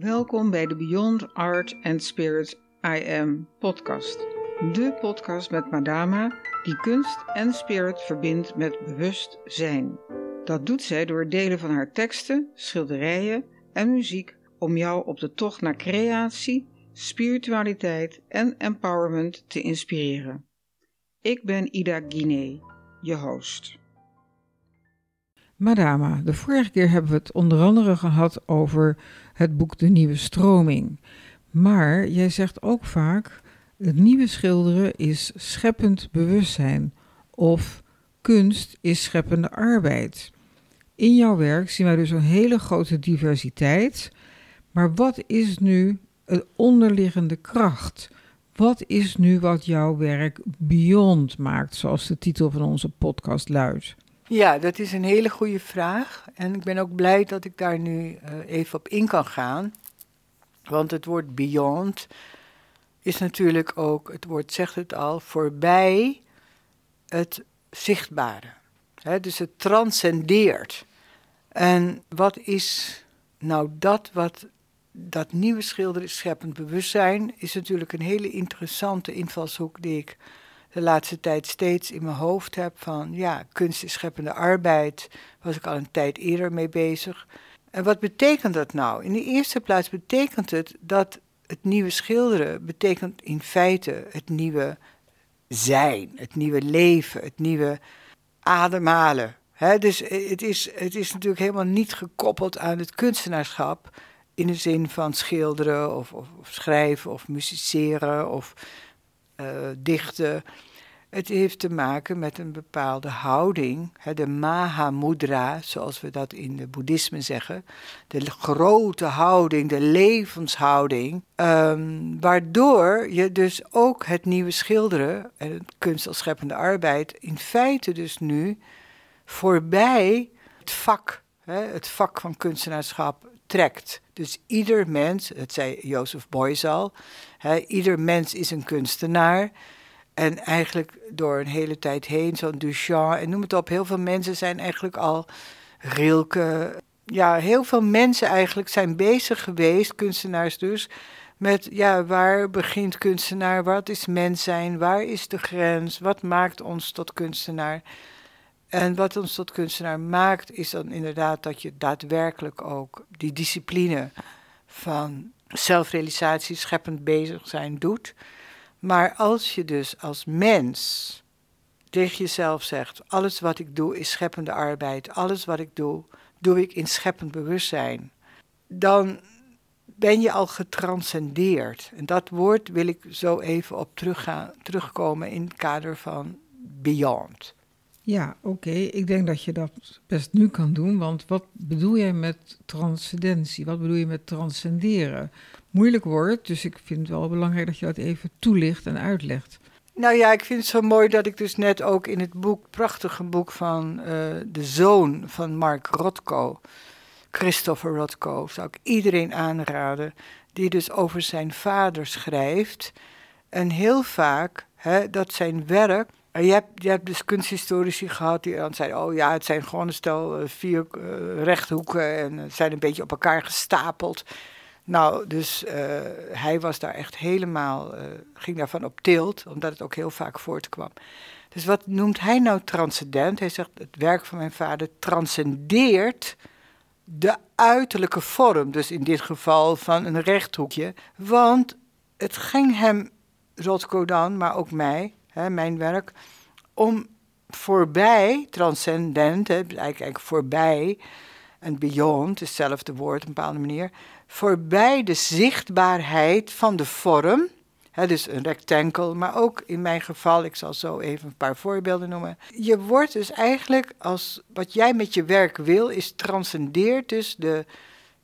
Welkom bij de Beyond Art and Spirit I Am podcast. De podcast met Madama die kunst en spirit verbindt met bewustzijn. Dat doet zij door het delen van haar teksten, schilderijen en muziek om jou op de tocht naar creatie, spiritualiteit en empowerment te inspireren. Ik ben Ida Guinee, je host. Madama, de vorige keer hebben we het onder andere gehad over het boek De Nieuwe Stroming. Maar jij zegt ook vaak: het nieuwe schilderen is scheppend bewustzijn of kunst is scheppende arbeid. In jouw werk zien wij dus een hele grote diversiteit. Maar wat is nu een onderliggende kracht? Wat is nu wat jouw werk beyond maakt, zoals de titel van onze podcast luidt? Ja, dat is een hele goede vraag. En ik ben ook blij dat ik daar nu uh, even op in kan gaan. Want het woord beyond is natuurlijk ook, het woord zegt het al, voorbij het zichtbare. dus het transcendeert. En wat is nou dat wat dat nieuwe schilderen scheppend bewustzijn is natuurlijk een hele interessante invalshoek die ik de laatste tijd steeds in mijn hoofd heb van ja, kunst is scheppende arbeid, was ik al een tijd eerder mee bezig. En wat betekent dat nou? In de eerste plaats betekent het dat het nieuwe schilderen betekent in feite het nieuwe zijn, het nieuwe leven, het nieuwe ademhalen. dus het is, het is natuurlijk helemaal niet gekoppeld aan het kunstenaarschap in de zin van schilderen of, of, of schrijven of musiceren of dichten. Het heeft te maken met een bepaalde houding, hè, de Mahamudra, zoals we dat in het boeddhisme zeggen. De grote houding, de levenshouding. Um, waardoor je dus ook het nieuwe schilderen en kunst als scheppende arbeid in feite dus nu voorbij het vak, hè, het vak van kunstenaarschap trekt. Dus ieder mens, het zei Jozef Beuys al, hè, ieder mens is een kunstenaar. En eigenlijk door een hele tijd heen, zo'n Duchamp en noem het op, heel veel mensen zijn eigenlijk al Rilke. Ja, heel veel mensen eigenlijk zijn bezig geweest, kunstenaars dus, met ja, waar begint kunstenaar, wat is mens zijn, waar is de grens, wat maakt ons tot kunstenaar. En wat ons tot kunstenaar maakt, is dan inderdaad dat je daadwerkelijk ook die discipline van zelfrealisatie, scheppend bezig zijn doet. Maar als je dus als mens tegen jezelf zegt: alles wat ik doe is scheppende arbeid, alles wat ik doe, doe ik in scheppend bewustzijn, dan ben je al getranscendeerd. En dat woord wil ik zo even op terugkomen in het kader van beyond. Ja, oké. Ik denk dat je dat best nu kan doen. Want wat bedoel jij met transcendentie? Wat bedoel je met transcenderen? Moeilijk woord, dus ik vind het wel belangrijk dat je dat even toelicht en uitlegt. Nou ja, ik vind het zo mooi dat ik dus net ook in het boek, prachtige boek van uh, de zoon van Mark Rothko, Christopher Rothko, zou ik iedereen aanraden, die dus over zijn vader schrijft. En heel vaak hè, dat zijn werk je hebt, dus kunsthistorici gehad die dan zeiden: Oh ja, het zijn gewoon een stel eh, vier uh, rechthoeken en het zijn een beetje op elkaar gestapeld. Nou, dus hij was daar echt helemaal, ging daarvan op tilt, omdat het ook heel vaak voortkwam. Dus wat noemt hij nou transcendent? Hij zegt: Het werk van mijn vader transcendeert de uiterlijke vorm, dus in dit geval van een rechthoekje. Want het ging hem, Rotko dan, maar ook mij, hè, mijn werk, om voorbij, transcendent, hè, eigenlijk, voorbij, en beyond, hetzelfde woord op een bepaalde manier, voorbij de zichtbaarheid van de vorm, hè, dus een rectangle, maar ook in mijn geval, ik zal zo even een paar voorbeelden noemen. Je wordt dus eigenlijk, als wat jij met je werk wil, is transcendeert dus de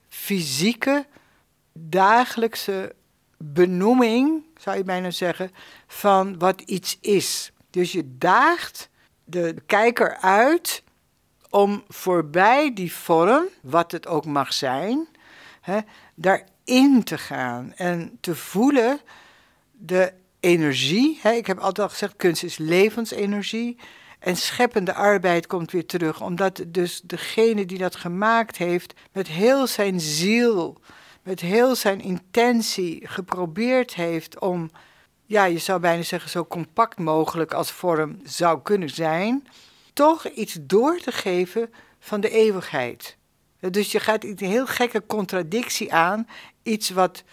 fysieke, dagelijkse benoeming, zou je bijna zeggen, van wat iets is. Dus je daagt de kijker uit om voorbij die vorm, wat het ook mag zijn, hè, daarin te gaan en te voelen de energie. Hè. Ik heb altijd al gezegd, kunst is levensenergie. En scheppende arbeid komt weer terug, omdat dus degene die dat gemaakt heeft met heel zijn ziel met heel zijn intentie geprobeerd heeft om, ja, je zou bijna zeggen, zo compact mogelijk als vorm zou kunnen zijn, toch iets door te geven van de eeuwigheid. Dus je gaat een heel gekke contradictie aan, iets wat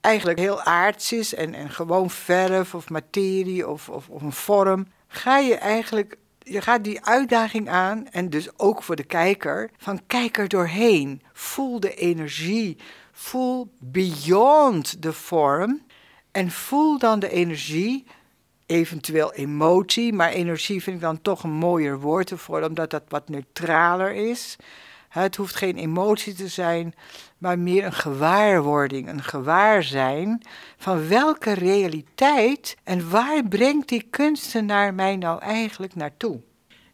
eigenlijk heel aards is en, en gewoon verf of materie of, of, of een vorm, ga je eigenlijk je gaat die uitdaging aan, en dus ook voor de kijker, van kijk er doorheen. Voel de energie. Voel beyond de vorm. En voel dan de energie, eventueel emotie, maar energie vind ik dan toch een mooier woord ervoor, omdat dat wat neutraler is. Het hoeft geen emotie te zijn, maar meer een gewaarwording, een gewaarzijn van welke realiteit en waar brengt die kunstenaar mij nou eigenlijk naartoe?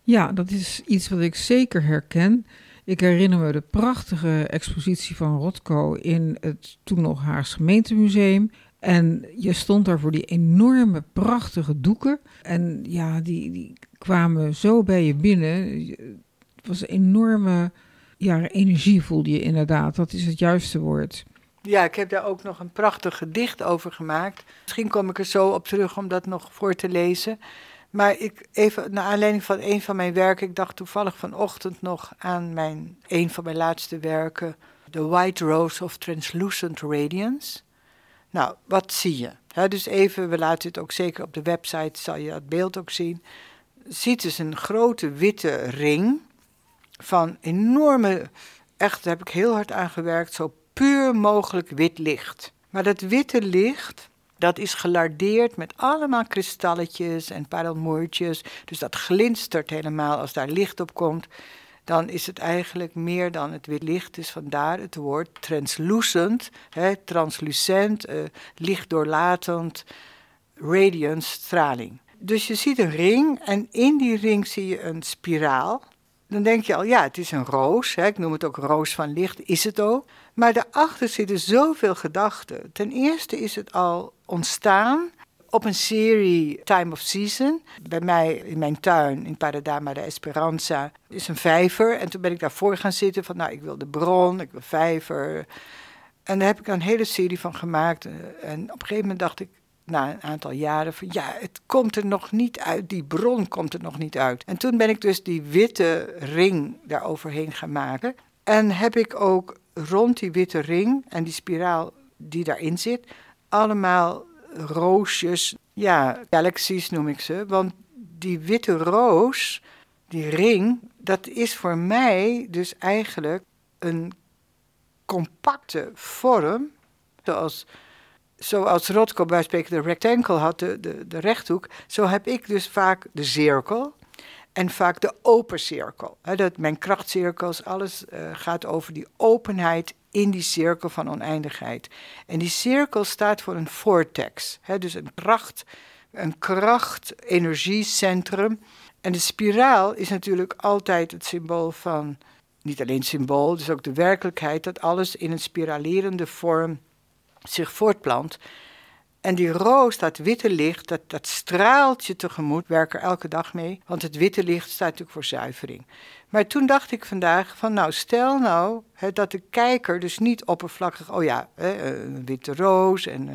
Ja, dat is iets wat ik zeker herken. Ik herinner me de prachtige expositie van Rotko in het toen nog Haars gemeentemuseum. En je stond daar voor die enorme, prachtige doeken. En ja, die, die kwamen zo bij je binnen. Het was een enorme ja, energie voelde je inderdaad. Dat is het juiste woord. Ja, ik heb daar ook nog een prachtig gedicht over gemaakt. Misschien kom ik er zo op terug om dat nog voor te lezen. Maar ik, even naar aanleiding van een van mijn werken, ik dacht toevallig vanochtend nog aan mijn, een van mijn laatste werken, The White Rose of Translucent Radiance. Nou, wat zie je? dus even, we laten het ook zeker op de website, zal je dat beeld ook zien. Ziet dus een grote witte ring van enorme, echt, daar heb ik heel hard aan gewerkt, zo puur mogelijk wit licht. Maar dat witte licht, dat is gelardeerd met allemaal kristalletjes en parelmoertjes. Dus dat glinstert helemaal als daar licht op komt. Dan is het eigenlijk meer dan het wit licht. Dus vandaar het woord translucent, hè, translucent, uh, lichtdoorlatend, radiance, straling. Dus je ziet een ring en in die ring zie je een spiraal dan denk je al, ja, het is een roos. Hè, ik noem het ook roos van licht, is het ook. Maar daarachter zitten zoveel gedachten. Ten eerste is het al ontstaan op een serie Time of Season. Bij mij in mijn tuin in Paradama de Esperanza is een vijver. En toen ben ik daarvoor gaan zitten van, nou, ik wil de bron, ik wil vijver. En daar heb ik een hele serie van gemaakt. En op een gegeven moment dacht ik, na een aantal jaren van ja, het komt er nog niet uit, die bron komt er nog niet uit. En toen ben ik dus die witte ring daar overheen gaan maken. En heb ik ook rond die witte ring en die spiraal die daarin zit, allemaal roosjes, ja, galaxies noem ik ze. Want die witte roos, die ring, dat is voor mij dus eigenlijk een compacte vorm, zoals zoals Rothko bij de rectangle had, de, de, de rechthoek, zo heb ik dus vaak de cirkel en vaak de open cirkel. dat mijn krachtcirkels, alles uh, gaat over die openheid in die cirkel van oneindigheid. En die cirkel staat voor een vortex, dus een kracht, een kracht-energiecentrum. En de spiraal is natuurlijk altijd het symbool van, niet alleen symbool, dus ook de werkelijkheid, dat alles in een spiralerende vorm zich voortplant. En die roos, dat witte licht, dat, dat straalt je tegemoet. werk er elke dag mee, want het witte licht staat natuurlijk voor zuivering. Maar toen dacht ik vandaag van, nou, stel nou hè, dat de kijker dus niet oppervlakkig, oh ja, hè, een witte roos en uh,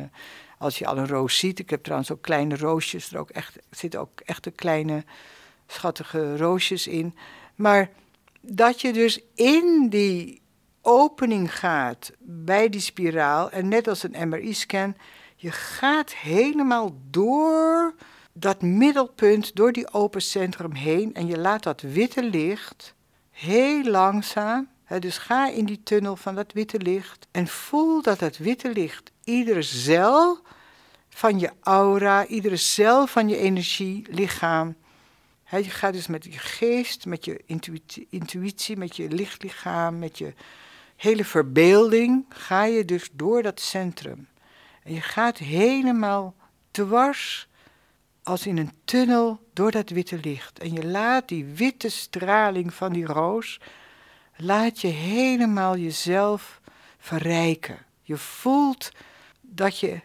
als je al een roos ziet, ik heb trouwens ook kleine roosjes, er, ook echt, er zitten ook echte kleine schattige roosjes in. Maar dat je dus in die opening gaat bij die spiraal. En net als een MRI-scan, je gaat helemaal door dat middelpunt, door die open centrum heen. En je laat dat witte licht heel langzaam. Hè, dus ga in die tunnel van dat witte licht. En voel dat dat witte licht iedere cel van je aura, iedere cel van je energielichaam. je gaat dus met je geest, met je intuïtie met je lichtlichaam, met je hele verbeelding ga je dus door dat centrum. Je gaat helemaal dwars als in een tunnel door dat witte licht. En je laat die witte straling van die roos, laat je helemaal jezelf verrijken. Je voelt dat je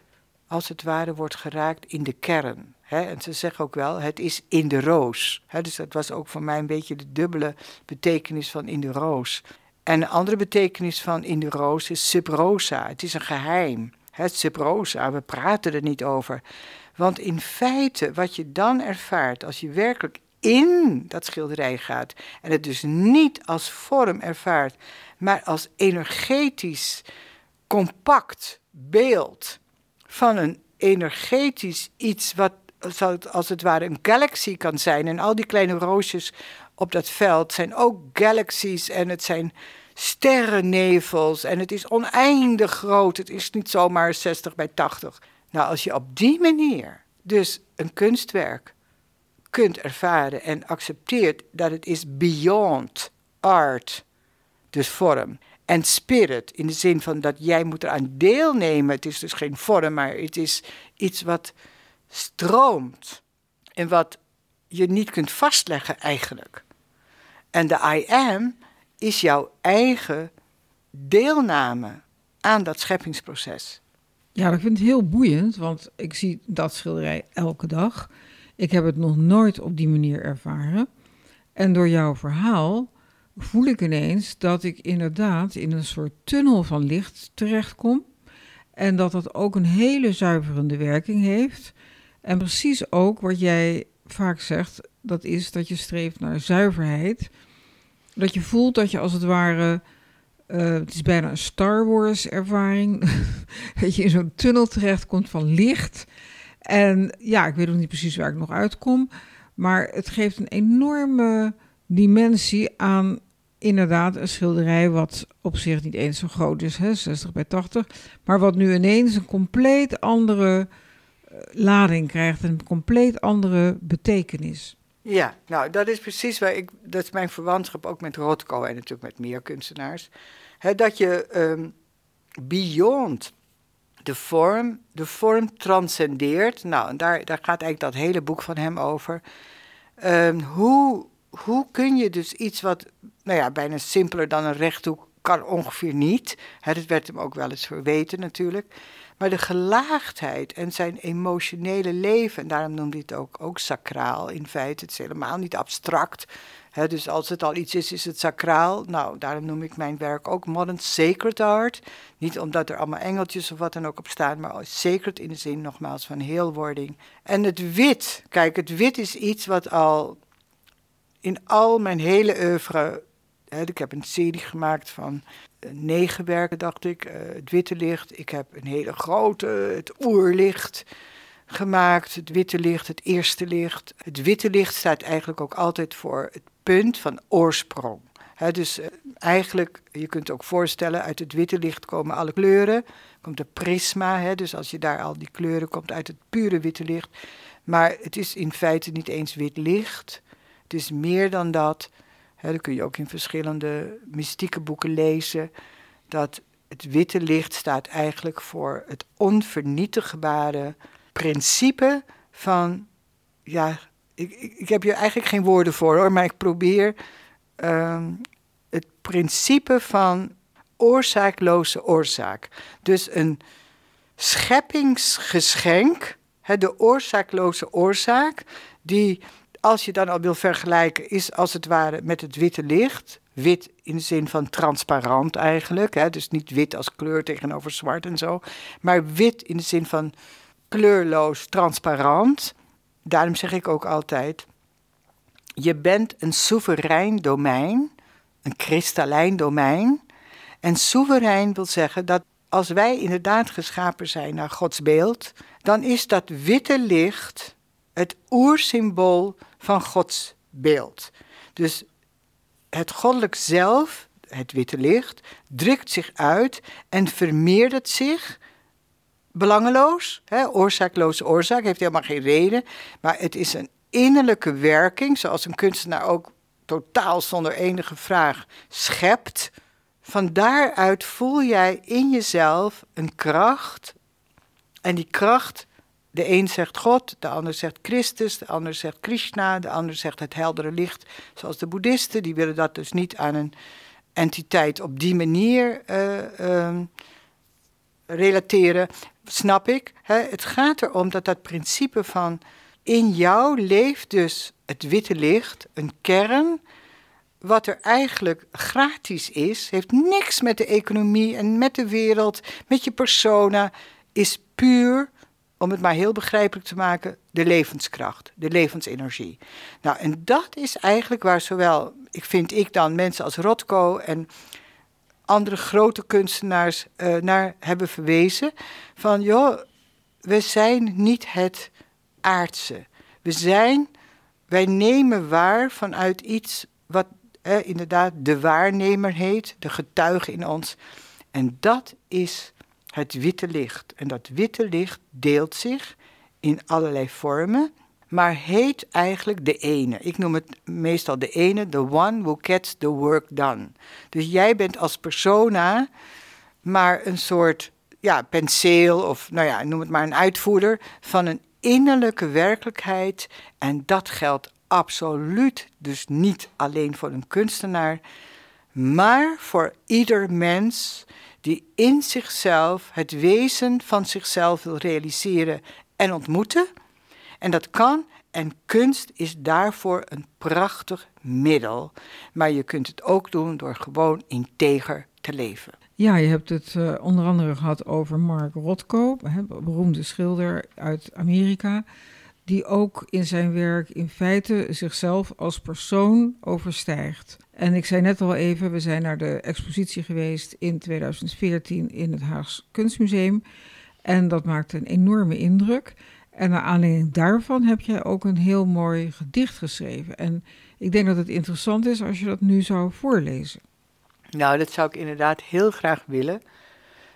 als het ware wordt geraakt in de kern. en ze zeggen ook wel, het is in de roos. dus dat was ook voor mij een beetje de dubbele betekenis van in de roos. En een andere betekenis van in de roos is subrosa. Het is een geheim. Het subrosa, we praten er niet over. Want in feite, wat je dan ervaart als je werkelijk in dat schilderij gaat en het dus niet als vorm ervaart, maar als energetisch compact beeld van een energetisch iets wat als het ware een galaxy kan zijn. En al die kleine roosjes op dat veld zijn ook galaxies en het zijn sterrennevels en het is oneindig groot. Het is niet zomaar 60 bij 80. Nou, als je op die manier dus een kunstwerk kunt ervaren en accepteert dat het is beyond art, dus vorm, en spirit, in de zin van dat jij moet eraan deelnemen. Het is dus geen vorm, maar het is iets wat stroomt en wat je niet kunt vastleggen eigenlijk. En de I am is jouw eigen deelname aan dat scheppingsproces. Ja, ik vind het heel boeiend, want ik zie dat schilderij elke dag. Ik heb het nog nooit op die manier ervaren. En door jouw verhaal voel ik ineens dat ik inderdaad in een soort tunnel van licht terechtkom. En dat dat ook een hele zuiverende werking heeft. En precies ook wat jij vaak zegt, dat is dat je streeft naar zuiverheid. Dat je voelt dat je als het ware. Uh, het is bijna een Star Wars ervaring. dat je in zo'n tunnel terechtkomt van licht. En ja, ik weet nog niet precies waar ik nog uitkom. Maar het geeft een enorme dimensie aan inderdaad een schilderij wat op zich niet eens zo groot is, hè, 60 bij 80, maar wat nu ineens een compleet andere uh, lading krijgt, een compleet andere betekenis. Ja, nou dat is precies waar ik, dat is mijn verwantschap ook met Rothko en natuurlijk met meer kunstenaars, dat je um, beyond de vorm, de vorm transcendeert. Nou, en daar, daar gaat eigenlijk dat hele boek van hem over. Um, hoe, hoe kun je dus iets wat, nou ja, bijna simpeler dan een rechthoek kan ongeveer niet. Hè, dat werd hem ook wel eens verweten natuurlijk. Maar de gelaagdheid en zijn emotionele leven, en daarom noemde hij het ook, ook sacraal in feite. Het is helemaal niet abstract dus als het al iets is, is het sacraal. Nou, daarom noem ik mijn werk ook modern sacred art. Niet omdat er allemaal engeltjes of wat dan ook op staan, maar sacred in de zin nogmaals van heelwording. En het wit, kijk, het wit is iets wat al in al mijn hele oeuvre. Ik heb een serie gemaakt van eh, negen werken, dacht ik. Uh, het witte licht. Ik heb een hele grote, het oerlicht gemaakt. Het witte licht, het eerste licht. Het witte licht staat eigenlijk ook altijd voor het punt van oorsprong. dus uh, eigenlijk, je kunt ook voorstellen, uit het witte licht komen alle kleuren. Komt de prisma, dus als je daar al die kleuren komt uit het pure witte licht. Maar het is in feite niet eens wit licht. Het is meer dan dat. Dat kun je ook in verschillende mystieke boeken lezen. Dat het witte licht staat eigenlijk voor het onvernietigbare principe van ja, ik, ik, heb hier eigenlijk geen woorden voor hoor, maar ik probeer ehm, het principe van oorzaakloze oorzaak. Dus een scheppingsgeschenk, hè, de oorzaakloze oorzaak, die als je dan al wil vergelijken, is als het ware met het witte licht. Wit in de zin van transparant eigenlijk. Hè? Dus niet wit als kleur tegenover zwart en zo. Maar wit in de zin van kleurloos, transparant daarom zeg ik ook altijd: je bent een soeverein domein, een kristallijn domein. En soeverein wil zeggen dat als wij inderdaad geschapen zijn naar Gods beeld, dan is dat witte licht het oersymbool van Gods beeld. Dus het goddelijk zelf, het witte licht, drukt zich uit en vermeerdert zich belangeloos. Hè, oorzaakloze oorzaak heeft helemaal geen reden. Maar het is een innerlijke werking, zoals een kunstenaar ook totaal zonder enige vraag schept. Van daaruit voel jij in jezelf een kracht. En die kracht, de een zegt God, de ander zegt Christus, de ander zegt Krishna, de ander zegt het heldere licht. Zoals de boeddhisten, die willen dat dus niet aan een entiteit op die manier uh, relateren snap ik. Hè? Het gaat erom dat dat principe van in jou leeft dus het witte licht, een kern, wat er eigenlijk gratis is, heeft niks met de economie en met de wereld, met je persona, is puur, om het maar heel begrijpelijk te maken, de levenskracht, de levensenergie. Nou, en dat is eigenlijk waar zowel, ik vind ik dan, mensen als Rothko en andere grote kunstenaars uh, naar hebben verwezen. Van joh, we zijn niet het aardse. We zijn, wij nemen waar vanuit iets wat eh, inderdaad de waarnemer heet, de getuige in ons. En dat is het witte licht. En dat witte licht deelt zich in allerlei vormen, maar heet eigenlijk de ene. Ik noem het meestal de ene, the one who gets the work done. Dus jij bent als persona maar een soort ja, penseel of nou ja, noem het maar een uitvoerder van een innerlijke werkelijkheid. En dat geldt absoluut dus niet alleen voor een kunstenaar, maar voor ieder mens die in zichzelf het wezen van zichzelf wil realiseren en ontmoeten. En dat kan en kunst is daarvoor een prachtig middel. Maar je kunt het ook doen door gewoon integer te leven. Ja, je hebt het uh, onder andere gehad over Mark Rothko, beroemde schilder uit Amerika, die ook in zijn werk in feite zichzelf als persoon overstijgt. En ik zei net al even, we zijn naar de expositie geweest in 2014 in het Haags Kunstmuseum. En dat maakte een enorme indruk. En naar aanleiding daarvan heb jij ook een heel mooi gedicht geschreven. En ik denk dat het interessant is als je dat nu zou voorlezen. Nou, dat zou ik inderdaad heel graag willen.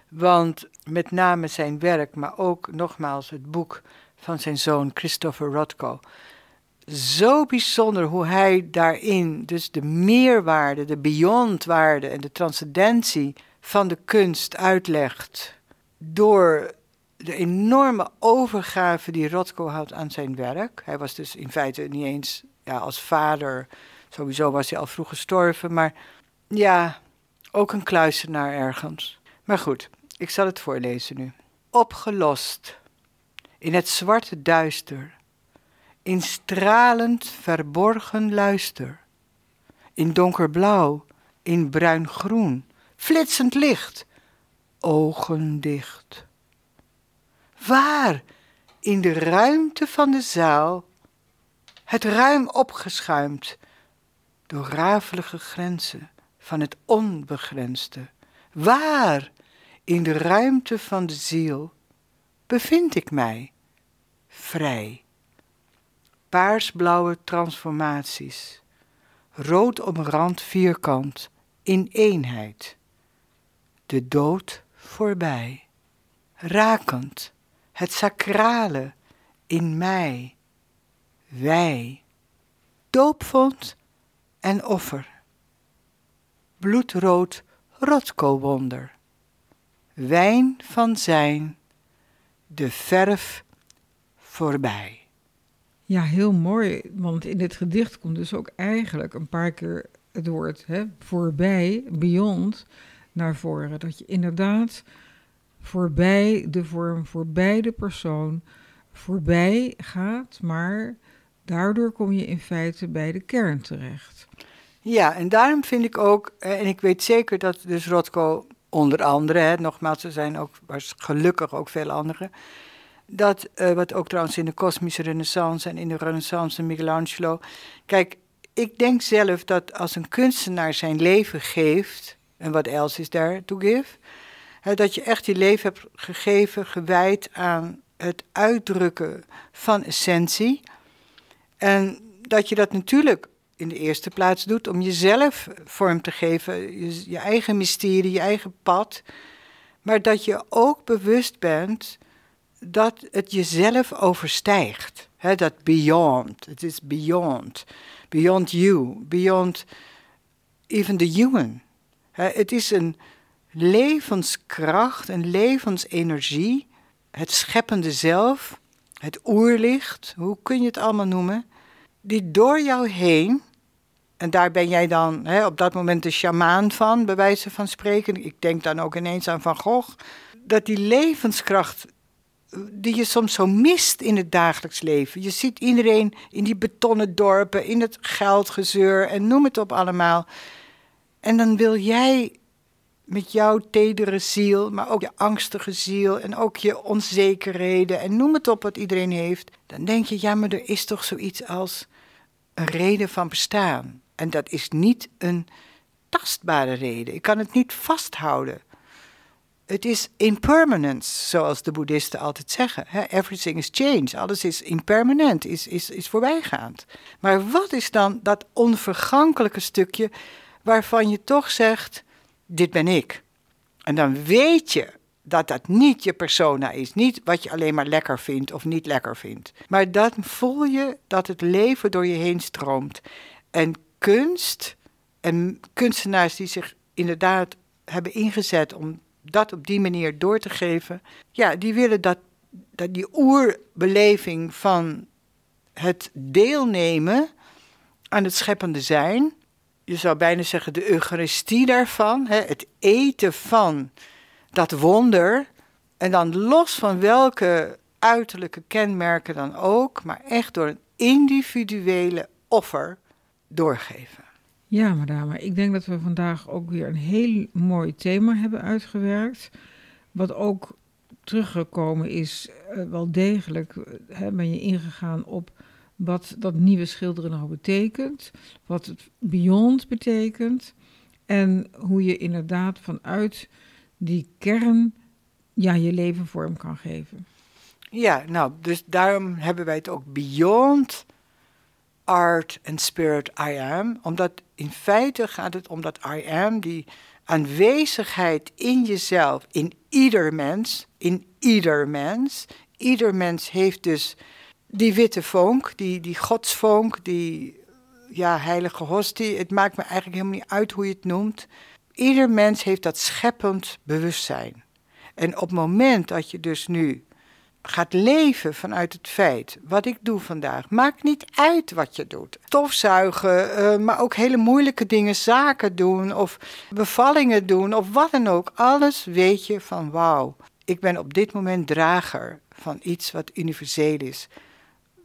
Want met name zijn werk, maar ook nogmaals het boek van zijn zoon Christopher Rothko. Zo bijzonder hoe hij daarin dus de meerwaarde, de beyondwaarde en de transcendentie van de kunst uitlegt. Door de enorme overgave die Rothko had aan zijn werk. Hij was dus in feite niet eens ja, als vader, sowieso was hij al vroeg gestorven, maar ja, ook een kluisenaar ergens. Maar goed, ik zal het voorlezen nu. Opgelost in het zwarte duister, in stralend verborgen luister, in donkerblauw, in bruingroen, flitsend licht, ogen dicht. Waar in de ruimte van de zaal, het ruim opgeschuimd door rafelige grenzen van het onbegrensde, waar in de ruimte van de ziel bevind ik mij. Vrij. Paarsblauwe transformaties, rood omrand vierkant in eenheid. De dood voorbij, rakend. Het sacrale in mij, wij, doopvond en offer, bloedrood rotko-wonder, wijn van zijn, de verf voorbij. Ja, heel mooi, want in dit gedicht komt dus ook eigenlijk een paar keer het woord hè, voorbij, beyond, naar voren. Dat je inderdaad voorbij de vorm, voorbij de persoon, voorbij gaat, maar daardoor kom je in feite bij de kern terecht. Ja, en daarom vind ik ook, eh, en ik weet zeker dat dus Rothko onder andere, hè, nogmaals, er zijn ook gelukkig ook veel anderen, dat, uh, wat ook trouwens in de kosmische renaissance en in de renaissance Michelangelo, kijk, ik denk zelf dat als een kunstenaar zijn leven geeft, en wat else is there to give, dat je echt je leven hebt gegeven, gewijd aan het uitdrukken van essentie. En dat je dat natuurlijk in de eerste plaats doet om jezelf vorm te geven, je, eigen mysterie, je eigen pad. Maar dat je ook bewust bent dat het jezelf overstijgt. dat beyond, het is beyond. Beyond you, beyond even the human. het is een levenskracht, een levensenergie, het scheppende zelf, het oerlicht, hoe kun je het allemaal noemen, die door jou heen, en daar ben jij dan hè, op dat moment de sjamaan van, bij wijze van spreken, ik denk dan ook ineens aan Van Gogh, dat die levenskracht die je soms zo mist in het dagelijks leven. Je ziet iedereen in die betonnen dorpen, in het geldgezeur en noem het op allemaal. En dan wil jij met jouw tedere ziel, maar ook je angstige ziel en ook je onzekerheden en noem het op wat iedereen heeft, dan denk je, ja, maar er is toch zoiets als een reden van bestaan. En dat is niet een tastbare reden. Ik kan het niet vasthouden. Het is impermanence, zoals de boeddhisten altijd zeggen. Everything is change. Alles is impermanent, is, is, is voorbijgaand. Maar wat is dan dat onvergankelijke stukje waarvan je toch zegt: Dit ben ik. En dan weet je dat dat niet je persona is. Niet wat je alleen maar lekker vindt of niet lekker vindt. Maar dan voel je dat het leven door je heen stroomt. En kunst en kunstenaars die zich inderdaad hebben ingezet om dat op die manier door te geven, ja, die willen dat, dat die oerbeleving van het deelnemen aan het scheppende zijn, je zou bijna zeggen de Eucharistie daarvan, hè, het eten van dat wonder, en dan los van welke uiterlijke kenmerken dan ook, maar echt door een individuele offer doorgeven. Ja, madame. Ik denk dat we vandaag ook weer een heel mooi thema hebben uitgewerkt. Wat ook teruggekomen is, uh, wel degelijk uh, ben je ingegaan op wat dat nieuwe schilderen nou betekent. Wat het beyond betekent. En hoe je inderdaad vanuit die kern ja, je leven vorm kan geven. Ja, nou, dus daarom hebben wij het ook beyond art and spirit I am. Omdat in feite gaat het om dat I am, die aanwezigheid in jezelf, in ieder mens, in ieder mens. Ieder mens heeft dus die witte vonk, die, die godsvonk, die ja, heilige hostie. Het maakt me eigenlijk helemaal niet uit hoe je het noemt. Ieder mens heeft dat scheppend bewustzijn. En op het moment dat je dus nu gaat leven vanuit het feit, wat ik doe vandaag, maakt niet uit wat je doet. Stofzuigen, uh, maar ook hele moeilijke dingen, zaken doen of bevallingen doen of wat dan ook. Alles weet je van wauw, ik ben op dit moment drager van iets wat universeel is.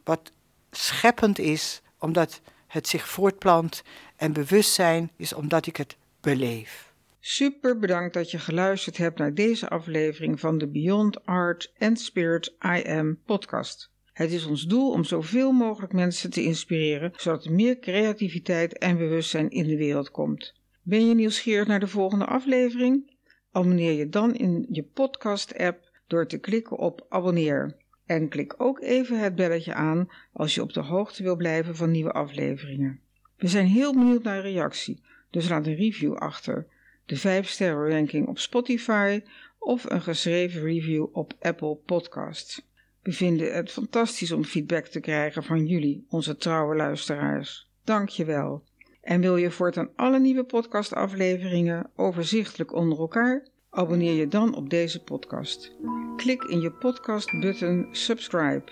Wat scheppend is, omdat het zich voortplant en bewustzijn is omdat ik het beleef. Super bedankt dat je geluisterd hebt naar deze aflevering van de Beyond Art and Spirit I Am podcast. Het is ons doel om zoveel mogelijk mensen te inspireren, zodat er meer creativiteit en bewustzijn in de wereld komt. Ben je nieuwsgierig naar de volgende aflevering? Abonneer je dan in je podcast-app door te klikken op abonneer. En klik ook even het belletje aan als je op de hoogte wil blijven van nieuwe afleveringen. We zijn heel benieuwd naar reactie, dus laat een review achter de 5 sterren ranking op Spotify of een geschreven review op Apple Podcasts. We vinden het fantastisch om feedback te krijgen van jullie, onze trouwe luisteraars. Dank je wel. En wil je voortaan alle nieuwe podcastafleveringen overzichtelijk onder elkaar? Abonneer je dan op deze podcast. Klik in je podcast-button subscribe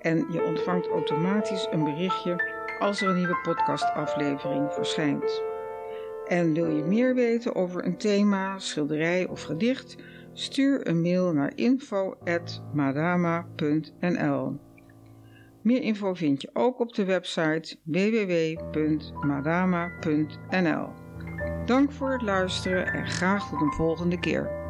en je ontvangt automatisch een berichtje als er een nieuwe podcastaflevering verschijnt. En wil je meer weten over een thema, schilderij of gedicht? Stuur een mail naar info.madama.nl. Meer info vind je ook op de website www.madama.nl. Dank voor het luisteren en graag tot een volgende keer.